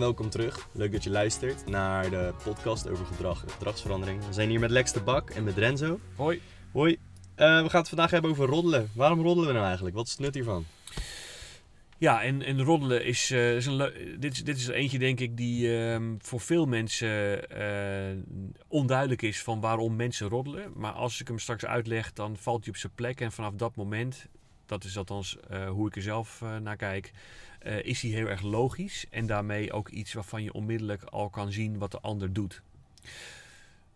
welkom terug. Leuk dat je luistert naar de podcast over gedrag en gedragsverandering. We zijn hier met Lex de Bak en met Renzo. Hoi. Hoi. Eh, we gaan het vandaag hebben over roddelen. Waarom roddelen we nou eigenlijk? Wat is het nut hiervan? Ja, en, en roddelen is, eh, is een dit, is, dit is er eentje, denk ik, die ehm, voor veel mensen eh, onduidelijk is van waarom mensen roddelen. Maar als ik hem straks uitleg, dan valt hij op zijn plek. En vanaf dat moment, dat is althans eh, hoe ik er zelf eh, naar kijk, eh, is hij heel erg logisch. En daarmee ook iets waarvan je onmiddellijk al kan zien wat de ander doet.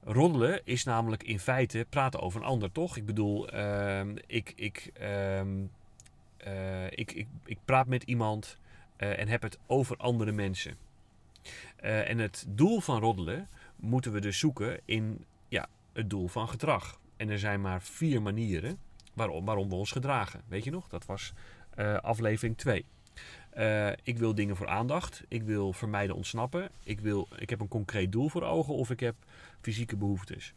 Roddelen is namelijk in feite praten over een ander, toch? Ik bedoel, ehm, ik, ik, ehm, eh, ik, ik, ik praat met iemand en heb het over andere mensen. En het doel van roddelen moeten we dus zoeken in ja, het doel van gedrag. En er zijn maar vier manieren waarom, waarom we ons gedragen. Weet je nog? Dat was eh, aflevering 2. ik wil dingen voor aandacht. Ik wil vermijden ontsnappen. Ik, wil, ik heb een concreet doel voor ogen of ik heb fysieke behoeftes.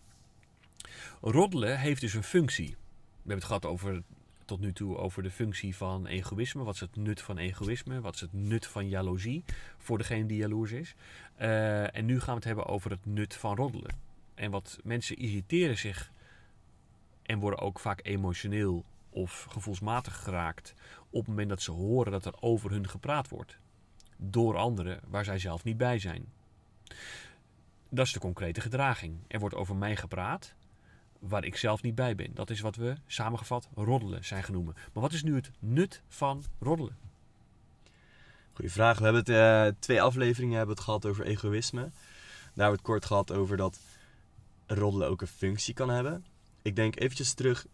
Roddelen heeft dus een functie. We hebben het gehad over tot nu toe over de functie van egoïsme. Wat is het nut van egoïsme? Wat is het nut van jaloezie voor degene die jaloers is? Eh, en nu gaan we het hebben over het nut van roddelen. En wat mensen irriteren zich en worden ook vaak emotioneel of gevoelsmatig geraakt op het moment dat ze horen dat er over hun gepraat wordt. Door anderen waar zij zelf niet bij zijn. Dat is de concrete gedraging. Er wordt over mij gepraat waar ik zelf niet bij ben. Dat is wat we samengevat roddelen zijn genoemd. Maar wat is nu het nut van roddelen? Goeie vraag. We hebben het eh, twee afleveringen hebben het gehad over egoïsme. Daar hebben we het kort gehad over dat roddelen ook een functie kan hebben. Ik denk eventjes terug.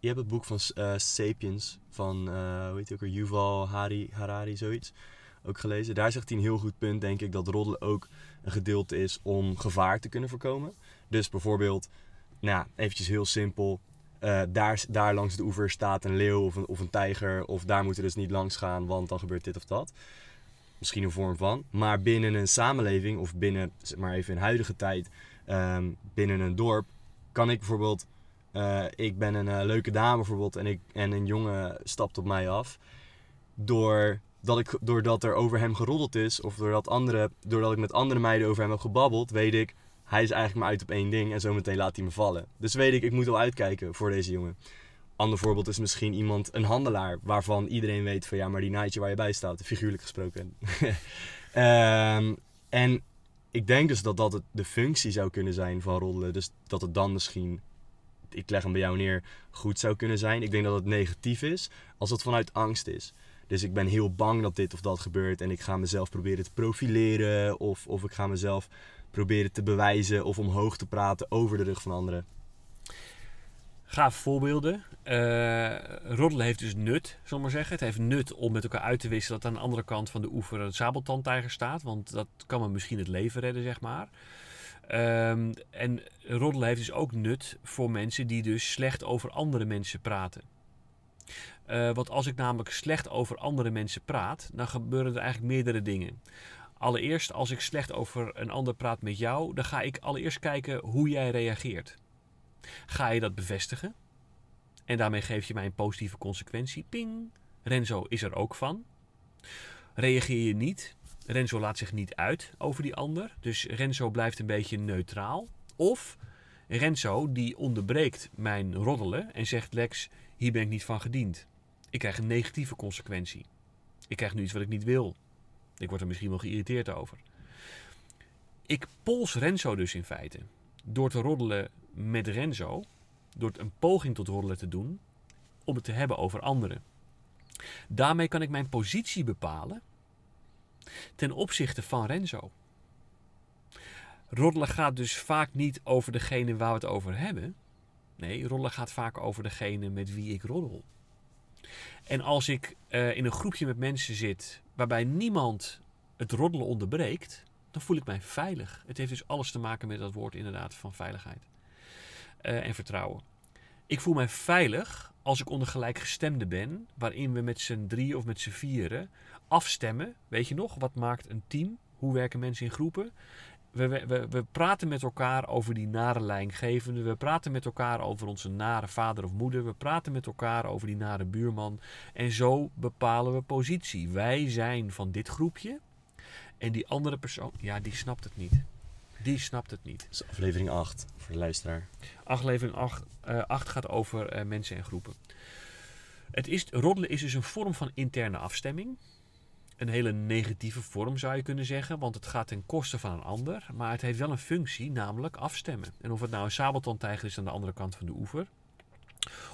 Je hebt het boek van eh, Sapiens van, eh, hoe heet ook weer, Yuval Harari, zoiets, ook gelezen. Daar zegt hij een heel goed punt, denk ik, dat roddelen ook een gedeelte is om gevaar te kunnen voorkomen. Dus bijvoorbeeld, nou, eventjes heel simpel. eh, daar, daar langs de oever staat een leeuw of een, of een tijger. Of daar moeten we dus niet langs gaan, want dan gebeurt dit of dat. Misschien een vorm van. Maar binnen een samenleving, of binnen, zeg maar even in huidige tijd, ehm, binnen een dorp, kan ik bijvoorbeeld. Eh, ik ben een eh, leuke dame bijvoorbeeld en, ik, en een jongen stapt op mij af. Doordat, ik, doordat er over hem geroddeld is, of doordat, andere, doordat ik met andere meiden over hem heb gebabbeld, weet ik, hij is eigenlijk maar uit op één ding en zometeen laat hij me vallen. Dus weet ik, ik moet wel uitkijken voor deze jongen. Ander voorbeeld is misschien iemand, een handelaar, waarvan iedereen weet van ja, maar die naaitje waar je bij staat, figuurlijk gesproken. Ehm, en ik denk dus dat dat de functie zou kunnen zijn van roddelen. Dus dat het dan misschien, ik leg hem bij jou neer, goed zou kunnen zijn. Ik denk dat het negatief is als het vanuit angst is. Dus ik ben heel bang dat dit of dat gebeurt en ik ga mezelf proberen te profileren of, of ik ga mezelf proberen te bewijzen of omhoog te praten over de rug van anderen. Gaaf voorbeelden. Eh roddelen heeft dus nut, we maar zeggen. Het heeft nut om met elkaar uit te wisselen dat aan de andere kant van de oever een sabeltandtijger staat. Want dat kan me misschien het leven redden, zeg maar. Ehm, en roddelen heeft dus ook nut voor mensen die dus slecht over andere mensen praten. Eh, want als ik namelijk slecht over andere mensen praat, dan gebeuren er eigenlijk meerdere dingen. Allereerst, als ik slecht over een ander praat met jou, dan ga ik allereerst kijken hoe jij reageert. Ga je dat bevestigen? En daarmee geef je mij een positieve consequentie. Ping. Renzo is er ook van. Reageer je niet? Renzo laat zich niet uit over die ander. Dus Renzo blijft een beetje neutraal. Of Renzo die onderbreekt mijn roddelen en zegt Lex, hier ben ik niet van gediend. Ik krijg een negatieve consequentie. Ik krijg nu iets wat ik niet wil. Ik word er misschien wel geïrriteerd over. Ik pols Renzo dus in feite. Door te roddelen met Renzo, door een poging tot roddelen te doen, om het te hebben over anderen. Daarmee kan ik mijn positie bepalen ten opzichte van Renzo. Roddelen gaat dus vaak niet over degene waar we het over hebben. Nee, roddelen gaat vaak over degene met wie ik roddel. En als ik eh, in een groepje met mensen zit waarbij niemand het roddelen onderbreekt, dan voel ik mij veilig. Het heeft dus alles te maken met dat woord inderdaad van veiligheid eh, en vertrouwen. Ik voel mij veilig als ik onder gelijkgestemden ben, waarin we met z'n drie of met z'n vieren afstemmen. Weet je nog, wat maakt een team? Hoe werken mensen in groepen? We, we, we praten met elkaar over die nare lijngevende. We praten met elkaar over onze nare vader of moeder. We praten met elkaar over die nare buurman. En zo bepalen we positie. Wij zijn van dit groepje. En die andere persoon, ja, die snapt het niet. Die snapt het niet. Aflevering 8 voor de luisteraar. Aflevering 8, eh 8 gaat over eh, mensen en groepen. Het is, roddelen is dus een vorm van interne afstemming. Een hele negatieve vorm zou je kunnen zeggen, want het gaat ten koste van een ander. Maar het heeft wel een functie, namelijk afstemmen. En of het nou een sabeltandtijger is aan de andere kant van de oever.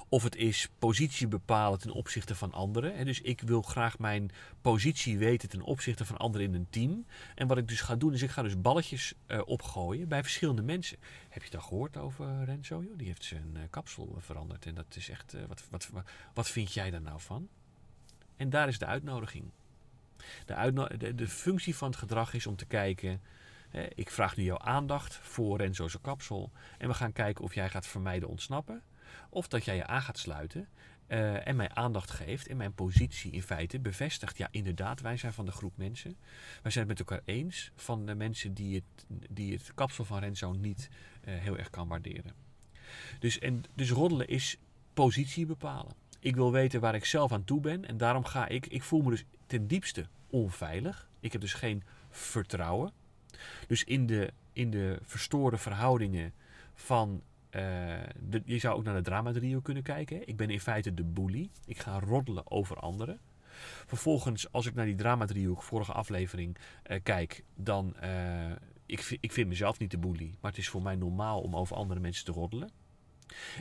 Of het is positie bepalen ten opzichte van anderen. Dus ik wil graag mijn positie weten ten opzichte van anderen in een team. En wat ik dus ga doen, is ik ga dus balletjes eh, opgooien bij verschillende mensen. Heb je dat gehoord over Renzo? Die heeft zijn eh, kapsel veranderd. En dat is echt. eh, wat, wat, wat, vind jij daar nou van? En daar is de uitnodiging. De, de, de functie van het gedrag is om te kijken. Hè, ik vraag nu jouw aandacht voor Renzo's kapsel. En we gaan kijken of jij gaat vermijden ontsnappen. Of dat jij je aan gaat sluiten. eh, en mij aandacht geeft en mijn positie in feite bevestigt. Ja, inderdaad, wij zijn van de groep mensen. Wij zijn het met elkaar eens van de mensen die het, die het kapsel van Renzo niet eh, heel erg kan waarderen. Dus, en, dus roddelen is positie bepalen. Ik wil weten waar ik zelf aan toe ben en daarom ga ik, ik voel me dus ten diepste onveilig. Ik heb dus geen vertrouwen. Dus in de, in de verstoorde verhoudingen van de, je zou ook naar de drama-trio kunnen kijken. Ik ben in feite de bully. Ik ga roddelen over anderen. Vervolgens, als ik naar die drama-trio, vorige aflevering, eh, kijk, dan... eh, ik, ik vind mezelf niet de bully, maar het is voor mij normaal om over andere mensen te roddelen.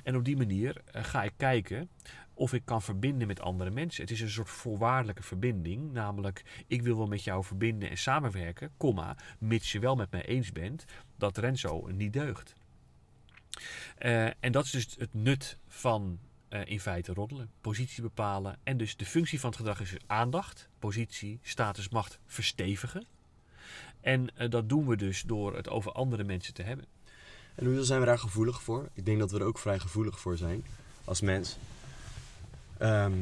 En op die manier eh, ga ik kijken of ik kan verbinden met andere mensen. Het is een soort voorwaardelijke verbinding, namelijk ik wil wel met jou verbinden en samenwerken, comma, mits je wel met mij eens bent dat Renzo niet deugt. Eh, en dat is dus het nut van eh, in feite roddelen. Positie bepalen. En dus de functie van het gedrag is dus aandacht, positie, status, macht verstevigen. En eh, dat doen we dus door het over andere mensen te hebben. En hoezo zijn we daar gevoelig voor? Ik denk dat we er ook vrij gevoelig voor zijn als mens. Ehm,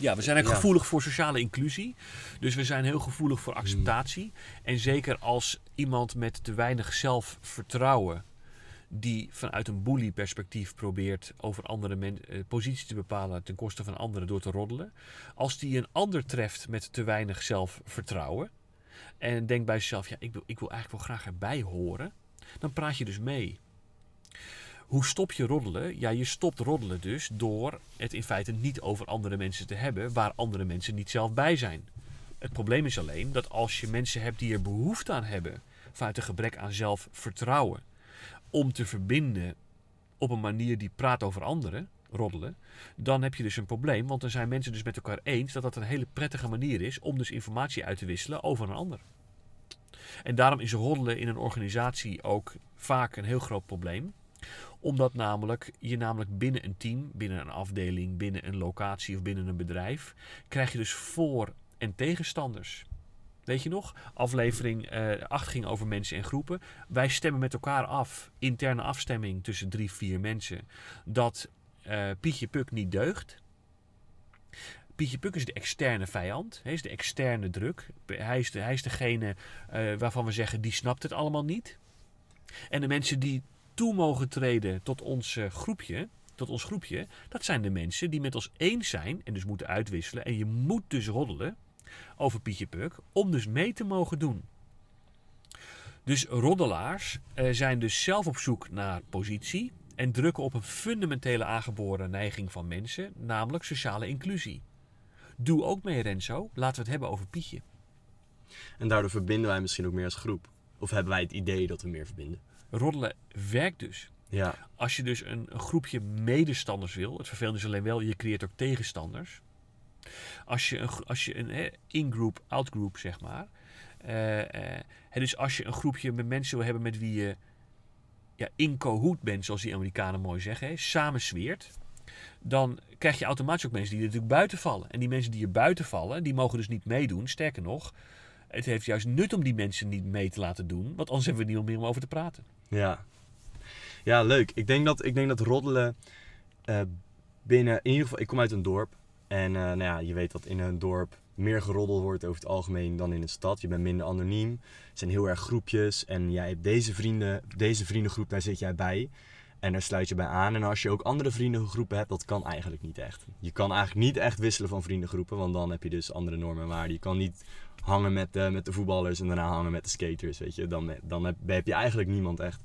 Ja, we zijn ook Ja. gevoelig voor sociale inclusie. Dus we zijn heel gevoelig voor acceptatie. En zeker als iemand met te weinig zelfvertrouwen, die vanuit een bully perspectief probeert over andere men, eh, positie te bepalen ten koste van anderen door te roddelen. Als die een ander treft met te weinig zelfvertrouwen en denkt bij zichzelf, ja, ik wil, ik wil eigenlijk wel graag erbij horen, dan praat je dus mee. Hoe stop je roddelen? Ja, je stopt roddelen dus door het in feite niet over andere mensen te hebben waar andere mensen niet zelf bij zijn. Het probleem is alleen dat als je mensen hebt die er behoefte aan hebben vanuit een gebrek aan zelfvertrouwen om te verbinden op een manier die praat over anderen, roddelen, dan heb je dus een probleem, want dan zijn mensen dus met elkaar eens dat dat een hele prettige manier is om dus informatie uit te wisselen over een ander. En daarom is roddelen in een organisatie ook vaak een heel groot probleem omdat namelijk je namelijk binnen een team, binnen een afdeling, binnen een locatie of binnen een bedrijf, krijg je dus voor- en tegenstanders. Weet je nog? Aflevering eh 8 ging over mensen en groepen. Wij stemmen met elkaar af, interne afstemming tussen drie, vier mensen, dat eh, Pietje Puk niet deugt. Pietje Puk is de externe vijand, hij is de externe druk. Hij is, de, hij is degene eh, waarvan we zeggen, die snapt het allemaal niet. En de mensen die toe mogen treden tot ons eh, groepje, tot ons groepje, dat zijn de mensen die met ons eens zijn en dus moeten uitwisselen. En je moet dus roddelen over Pietje Puk om dus mee te mogen doen. Dus roddelaars eh, zijn dus zelf op zoek naar positie en drukken op een fundamentele aangeboren neiging van mensen, namelijk sociale inclusie. Doe ook mee Renzo, laten we het hebben over Pietje. en daardoor verbinden wij misschien ook meer als groep. Of hebben wij het idee dat we meer verbinden. Roddelen werkt dus. Ja, Als je dus een, een groepje medestanders wil, het vervelende is alleen wel, je creëert ook tegenstanders. Als je een, als je een in-group, out-group zeg maar. eh, eh, dus als je een groepje met mensen wil hebben met wie je ja, in bent, zoals die Amerikanen mooi zeggen, hè, samen. Dan krijg je automatisch ook mensen die er natuurlijk buiten vallen. En die mensen die er buiten vallen, die mogen dus niet meedoen. Sterker nog, het heeft juist nut om die mensen niet mee te laten doen. Want anders hebben we niemand meer om over te praten. ja. Ja, leuk. Ik denk dat, ik denk dat roddelen eh, binnen... In ieder geval, ik kom uit een dorp. En eh, nou ja, je weet dat in een dorp meer geroddeld wordt over het algemeen dan in een stad. Je bent minder anoniem. Het zijn heel erg groepjes. En jij hebt deze vrienden, deze vriendengroep, daar zit jij bij. En daar sluit je bij aan. En als je ook andere vriendengroepen hebt, dat kan eigenlijk niet echt. Je kan eigenlijk niet echt wisselen van vriendengroepen. Want dan heb je dus andere normen en waarden. Je kan niet hangen met de, met de voetballers en daarna hangen met de skaters, weet je. Dan, dan heb je eigenlijk niemand echt.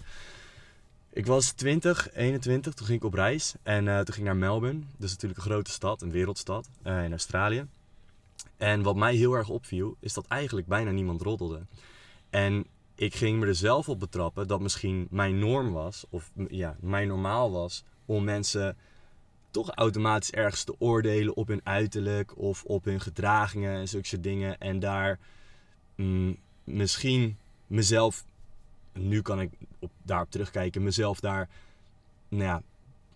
Ik was 20, 21, toen ging ik op reis. En eh, toen ging ik naar Melbourne. Dat is natuurlijk een grote stad, een wereldstad eh, in Australië. En wat mij heel erg opviel, is dat eigenlijk bijna niemand roddelde. En ik ging me er zelf op betrappen dat misschien mijn norm was, of ja, mijn normaal was, om mensen toch automatisch ergens te oordelen op hun uiterlijk of op hun gedragingen en zulke dingen. En daar mm, misschien mezelf, nu kan ik op, daarop terugkijken, mezelf daar nou ja,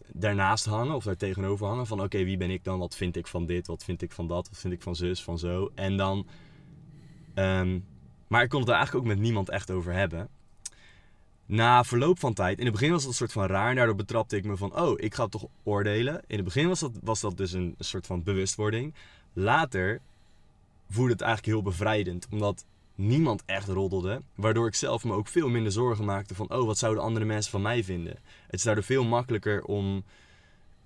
daarnaast hangen of daar tegenover hangen. Van oké, wie ben ik dan? Wat vind ik van dit? Wat vind ik van dat? Wat vind ik van zus, van zo? En dan. Um, maar ik kon het er eigenlijk ook met niemand echt over hebben. Na verloop van tijd, in het begin was dat een soort van raar. Daardoor betrapte ik me van, oh, ik ga toch oordelen. In het begin was dat, was dat dus een soort van bewustwording. Later voelde het eigenlijk heel bevrijdend. Omdat niemand echt roddelde. Waardoor ik zelf me ook veel minder zorgen maakte van... oh, wat zouden andere mensen van mij vinden? Het is daardoor veel makkelijker om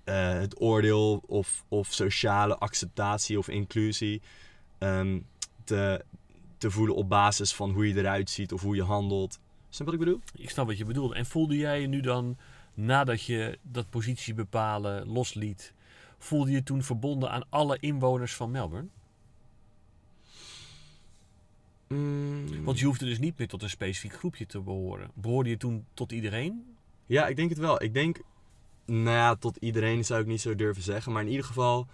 uh, het oordeel of, of sociale acceptatie of inclusie um, te, te voelen op basis van hoe je eruit ziet of hoe je handelt. Snap wat ik bedoel? Ik snap wat je bedoelt. En voelde jij je nu dan, nadat je dat positie bepalen losliet... voelde je toen verbonden aan alle inwoners van Melbourne? Mm. Want je hoefde dus niet meer tot een specifiek groepje te behoren. Behoorde je toen tot iedereen? Ja, ik denk het wel. Ik denk, nou ja, tot iedereen zou ik niet zo durven zeggen. Maar in ieder geval,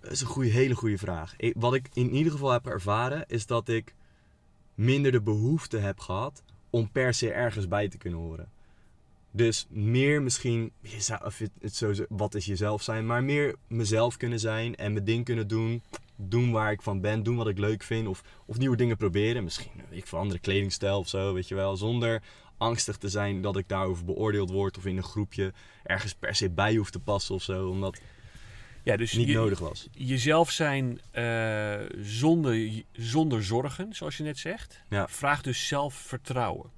dat is een goede, hele goede vraag. Ik, wat ik in ieder geval heb ervaren, is dat ik minder de behoefte heb gehad om per se ergens bij te kunnen horen. Dus meer misschien, of het zo, wat is jezelf zijn, maar meer mezelf kunnen zijn en mijn ding kunnen doen doen waar ik van ben, doen wat ik leuk vind. Of, of nieuwe dingen proberen. Misschien ik voor andere kledingstijl of zo, weet je wel. Zonder angstig te zijn dat ik daarover beoordeeld word. Of in een groepje ergens per se bij hoef te passen of zo. Omdat ja, dus niet nodig was. Jezelf zijn uh, zonder, zonder zorgen, zoals je net zegt. Ja. Vraagt dus zelfvertrouwen.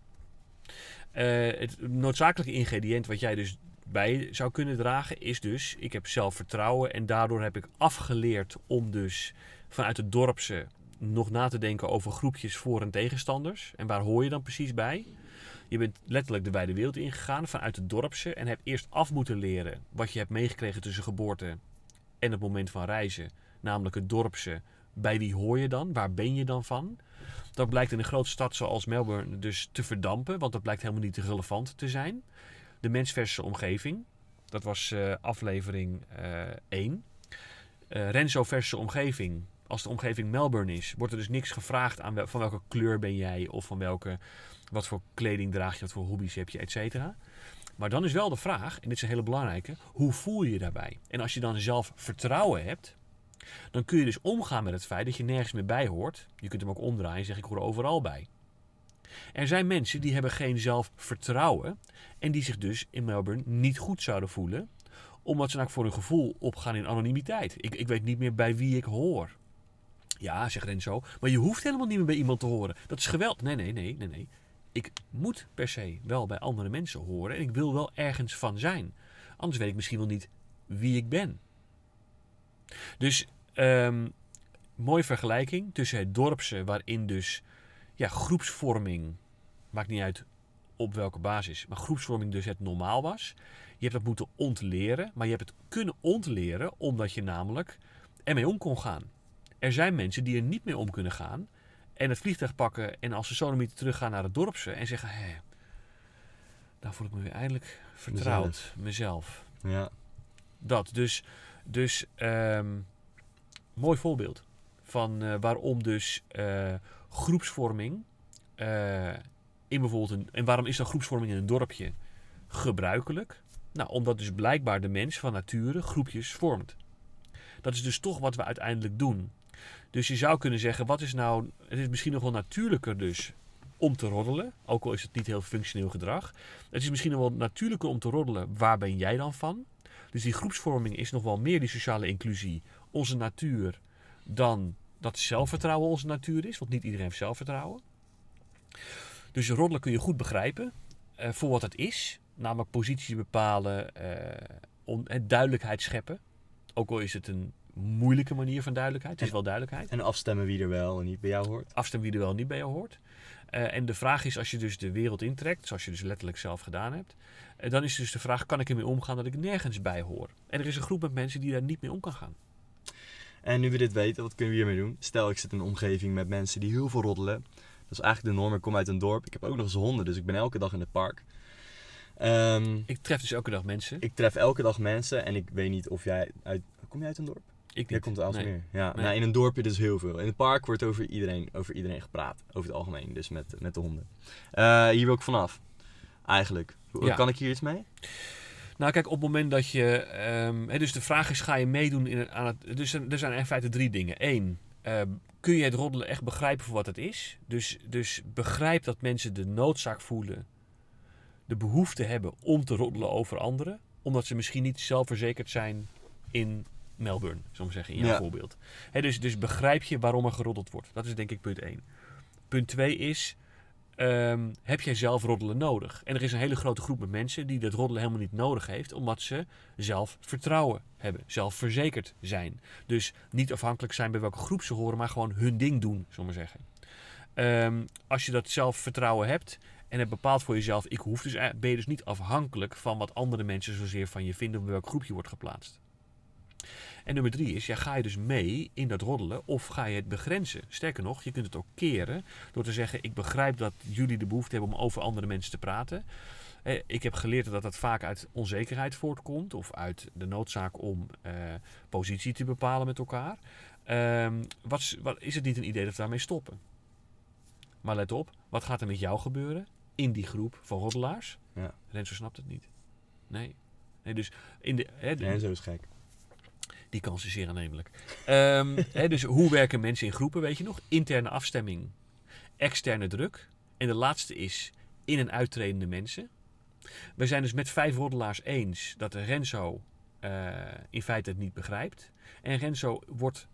Uh, het noodzakelijke ingrediënt wat jij dus bij zou kunnen dragen, is dus: ik heb zelfvertrouwen en daardoor heb ik afgeleerd om dus vanuit het dorpse nog na te denken over groepjes voor- en tegenstanders. En waar hoor je dan precies bij? Je bent letterlijk de wijde wereld ingegaan vanuit het dorpse en hebt eerst af moeten leren wat je hebt meegekregen tussen geboorte en het moment van reizen. Namelijk het dorpse. Bij wie hoor je dan? Waar ben je dan van? Dat blijkt in een grote stad zoals Melbourne dus te verdampen, want dat blijkt helemaal niet relevant te zijn. De mensverse omgeving. Dat was uh, aflevering 1. Uh, Renzo verse omgeving. Als de omgeving Melbourne is, wordt er dus niks gevraagd aan wel, van welke kleur ben jij of van welke, wat voor kleding draag je, wat voor hobby's heb je, et cetera. Maar dan is wel de vraag, en dit is een hele belangrijke, hoe voel je je daarbij? En als je dan zelf vertrouwen hebt, dan kun je dus omgaan met het feit dat je nergens meer bij hoort. Je kunt hem ook omdraaien en zeggen ik hoor overal bij. Er zijn mensen die hebben geen zelfvertrouwen en die zich dus in Melbourne niet goed zouden voelen, omdat ze nou voor hun gevoel opgaan in anonimiteit. Ik, ik weet niet meer bij wie ik hoor. Ja, zegt Renzo, maar je hoeft helemaal niet meer bij iemand te horen. Dat is geweld. Nee, nee, nee, nee, nee. Ik moet per se wel bij andere mensen horen en ik wil wel ergens van zijn. Anders weet ik misschien wel niet wie ik ben. Dus, um, mooie vergelijking tussen het dorpse, waarin dus ja, groepsvorming, maakt niet uit op welke basis, maar groepsvorming dus het normaal was. Je hebt dat moeten ontleren, maar je hebt het kunnen ontleren omdat je namelijk ermee om kon gaan. Er zijn mensen die er niet mee om kunnen gaan en het vliegtuig pakken en als ze zo terug teruggaan naar het dorpse en zeggen, hé, daar voel ik me weer eindelijk vertrouwd, mezelf. Ja. Dat, dus, dus um, mooi voorbeeld van uh, waarom dus uh, groepsvorming uh, in bijvoorbeeld een, en waarom is dan groepsvorming in een dorpje gebruikelijk? Nou, omdat dus blijkbaar de mens van nature groepjes vormt. Dat is dus toch wat we uiteindelijk doen. Dus je zou kunnen zeggen, wat is nou, het is misschien nog wel natuurlijker dus om te roddelen, ook al is het niet heel functioneel gedrag. Het is misschien nog wel natuurlijker om te roddelen, waar ben jij dan van? Dus die groepsvorming is nog wel meer die sociale inclusie, onze natuur, dan dat zelfvertrouwen onze natuur is, want niet iedereen heeft zelfvertrouwen. Dus roddelen kun je goed begrijpen uh, voor wat het is, namelijk positie bepalen, uh, on, duidelijkheid scheppen. Ook al is het een moeilijke manier van duidelijkheid. Het is En- wel duidelijkheid. En afstemmen wie er wel en niet bij jou hoort. Afstemmen wie er wel niet bij je hoort. Eh, en de vraag is, als je dus de wereld intrekt, zoals je dus letterlijk zelf gedaan hebt, eh, dan is dus de vraag, kan ik ermee omgaan dat ik nergens bij hoor? En er is een groep met mensen die daar niet mee om kan gaan. En nu we dit weten, wat kunnen we hiermee doen? Stel, ik zit in een omgeving met mensen die heel veel roddelen. Dat is eigenlijk de norm. Ik kom uit een dorp. Ik heb ook nog eens honden, dus ik ben elke dag in het park. Ehm, Ik tref dus elke dag mensen. ik tref elke dag mensen en ik weet niet of jij uit... Kom jij uit een dorp? Ik niet. Jij komt uit Nee. Ja, Nee. nou, in een dorpje dus heel veel. In het park wordt over iedereen, over iedereen gepraat. Over het algemeen, dus met, met de honden. Eh, hier wil ik vanaf. Eigenlijk. Hoe- Ja. Kan ik hier iets mee? Nou, kijk, op het moment dat je. ehm, dus de vraag is: ga je meedoen in aan het. Dus er zijn in feite drie dingen. Eén, ehm, kun je het roddelen echt begrijpen voor wat het is? Dus, dus begrijp dat mensen de noodzaak voelen, de behoefte hebben om te roddelen over anderen, omdat ze misschien niet zelfverzekerd zijn in Melbourne, zullen we zeggen, in jouw Ja. voorbeeld. Dus, dus begrijp je waarom er geroddeld wordt? Dat is denk ik punt één. Punt twee is. Ehm, heb jij zelf roddelen nodig? En er is een hele grote groep met mensen die dat roddelen helemaal niet nodig heeft, omdat ze zelf vertrouwen hebben, zelfverzekerd zijn. Dus niet afhankelijk zijn bij welke groep ze horen, maar gewoon hun ding doen, zullen zeggen. Ehm, als je dat zelfvertrouwen hebt en hebt bepaald voor jezelf, ik hoef dus, eh, ben je dus niet afhankelijk van wat andere mensen zozeer van je vinden, op welk groep je wordt geplaatst. En nummer drie is, ja, ga je dus mee in dat roddelen of ga je het begrenzen? Sterker nog, je kunt het ook keren door te zeggen, ik begrijp dat jullie de behoefte hebben om over andere mensen te praten. Eh, Ik heb geleerd dat dat vaak uit onzekerheid voortkomt of uit de noodzaak om eh, positie te bepalen met elkaar. Ehm, wat, is- wat, is het niet een idee dat we daarmee stoppen? Maar let op, wat gaat er met jou gebeuren in die groep van roddelaars? Ja. Renzo snapt het niet. Nee. nee dus in de, hè, de- Nee, zo is gek. Die kans is zeer aannemelijk. Ehm, dus hoe werken mensen in groepen, weet je nog? Interne afstemming, externe druk. En de laatste is in- en uittredende mensen. We zijn dus met vijf roddelaars eens dat Renzo eh, in feite het niet begrijpt. En Renzo wordt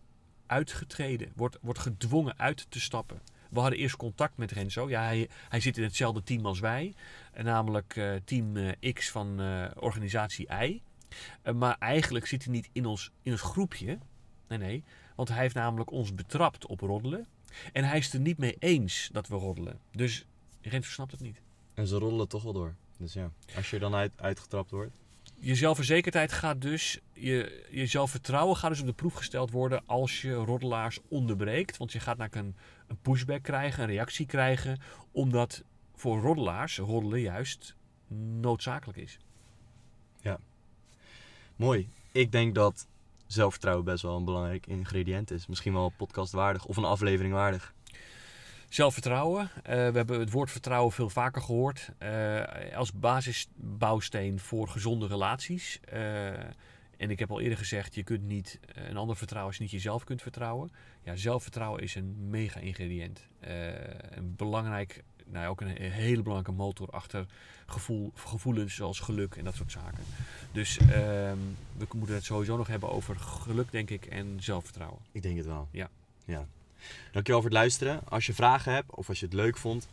uitgetreden, wordt, wordt gedwongen uit te stappen. We hadden eerst contact met Renzo. Ja, hij, hij zit in hetzelfde team als wij. Namelijk eh, team eh, X van organisatie Y. Eh, maar eigenlijk zit hij niet in ons, in ons groepje. Nee, nee. Want hij heeft namelijk ons betrapt op roddelen. En hij is het er niet mee eens dat we roddelen. Dus Renzo snapt het niet. En ze roddelen toch wel door. Dus ja, als je dan uit, uitgetrapt wordt. Je zelfverzekerdheid gaat dus, je, je zelfvertrouwen gaat dus op de proef gesteld worden als je roddelaars onderbreekt. Want je gaat namelijk een, een pushback krijgen, een reactie krijgen. Omdat voor roddelaars roddelen juist noodzakelijk is. Mooi. Ik denk dat zelfvertrouwen best wel een belangrijk ingrediënt is. Misschien wel podcastwaardig of een aflevering waardig. Zelfvertrouwen. Eh, we hebben het woord vertrouwen veel vaker gehoord. eh, als basisbouwsteen voor gezonde relaties. Eh, en ik heb al eerder gezegd, je kunt niet een ander vertrouwen als je niet jezelf kunt vertrouwen. Ja, zelfvertrouwen is een mega ingrediënt. Een belangrijk, nou ja, ook een he- hele belangrijke motor achter gevoel, gevoelens zoals geluk en dat soort zaken. Dus ehm, we moeten het sowieso nog hebben over geluk, denk ik, en zelfvertrouwen. Ik denk het wel. Ja. ja. Dankjewel voor het luisteren. Als je vragen hebt of als je het leuk vond,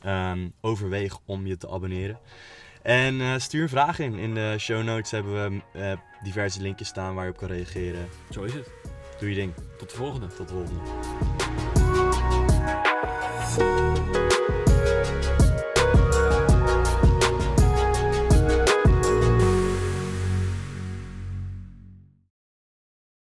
ehm, overweeg om je te abonneren. En eh, stuur een vraag in. In de show notes hebben we eh, diverse linkjes staan waar je op kan reageren. Zo is het. Doe je ding. Tot de volgende. Tot de volgende.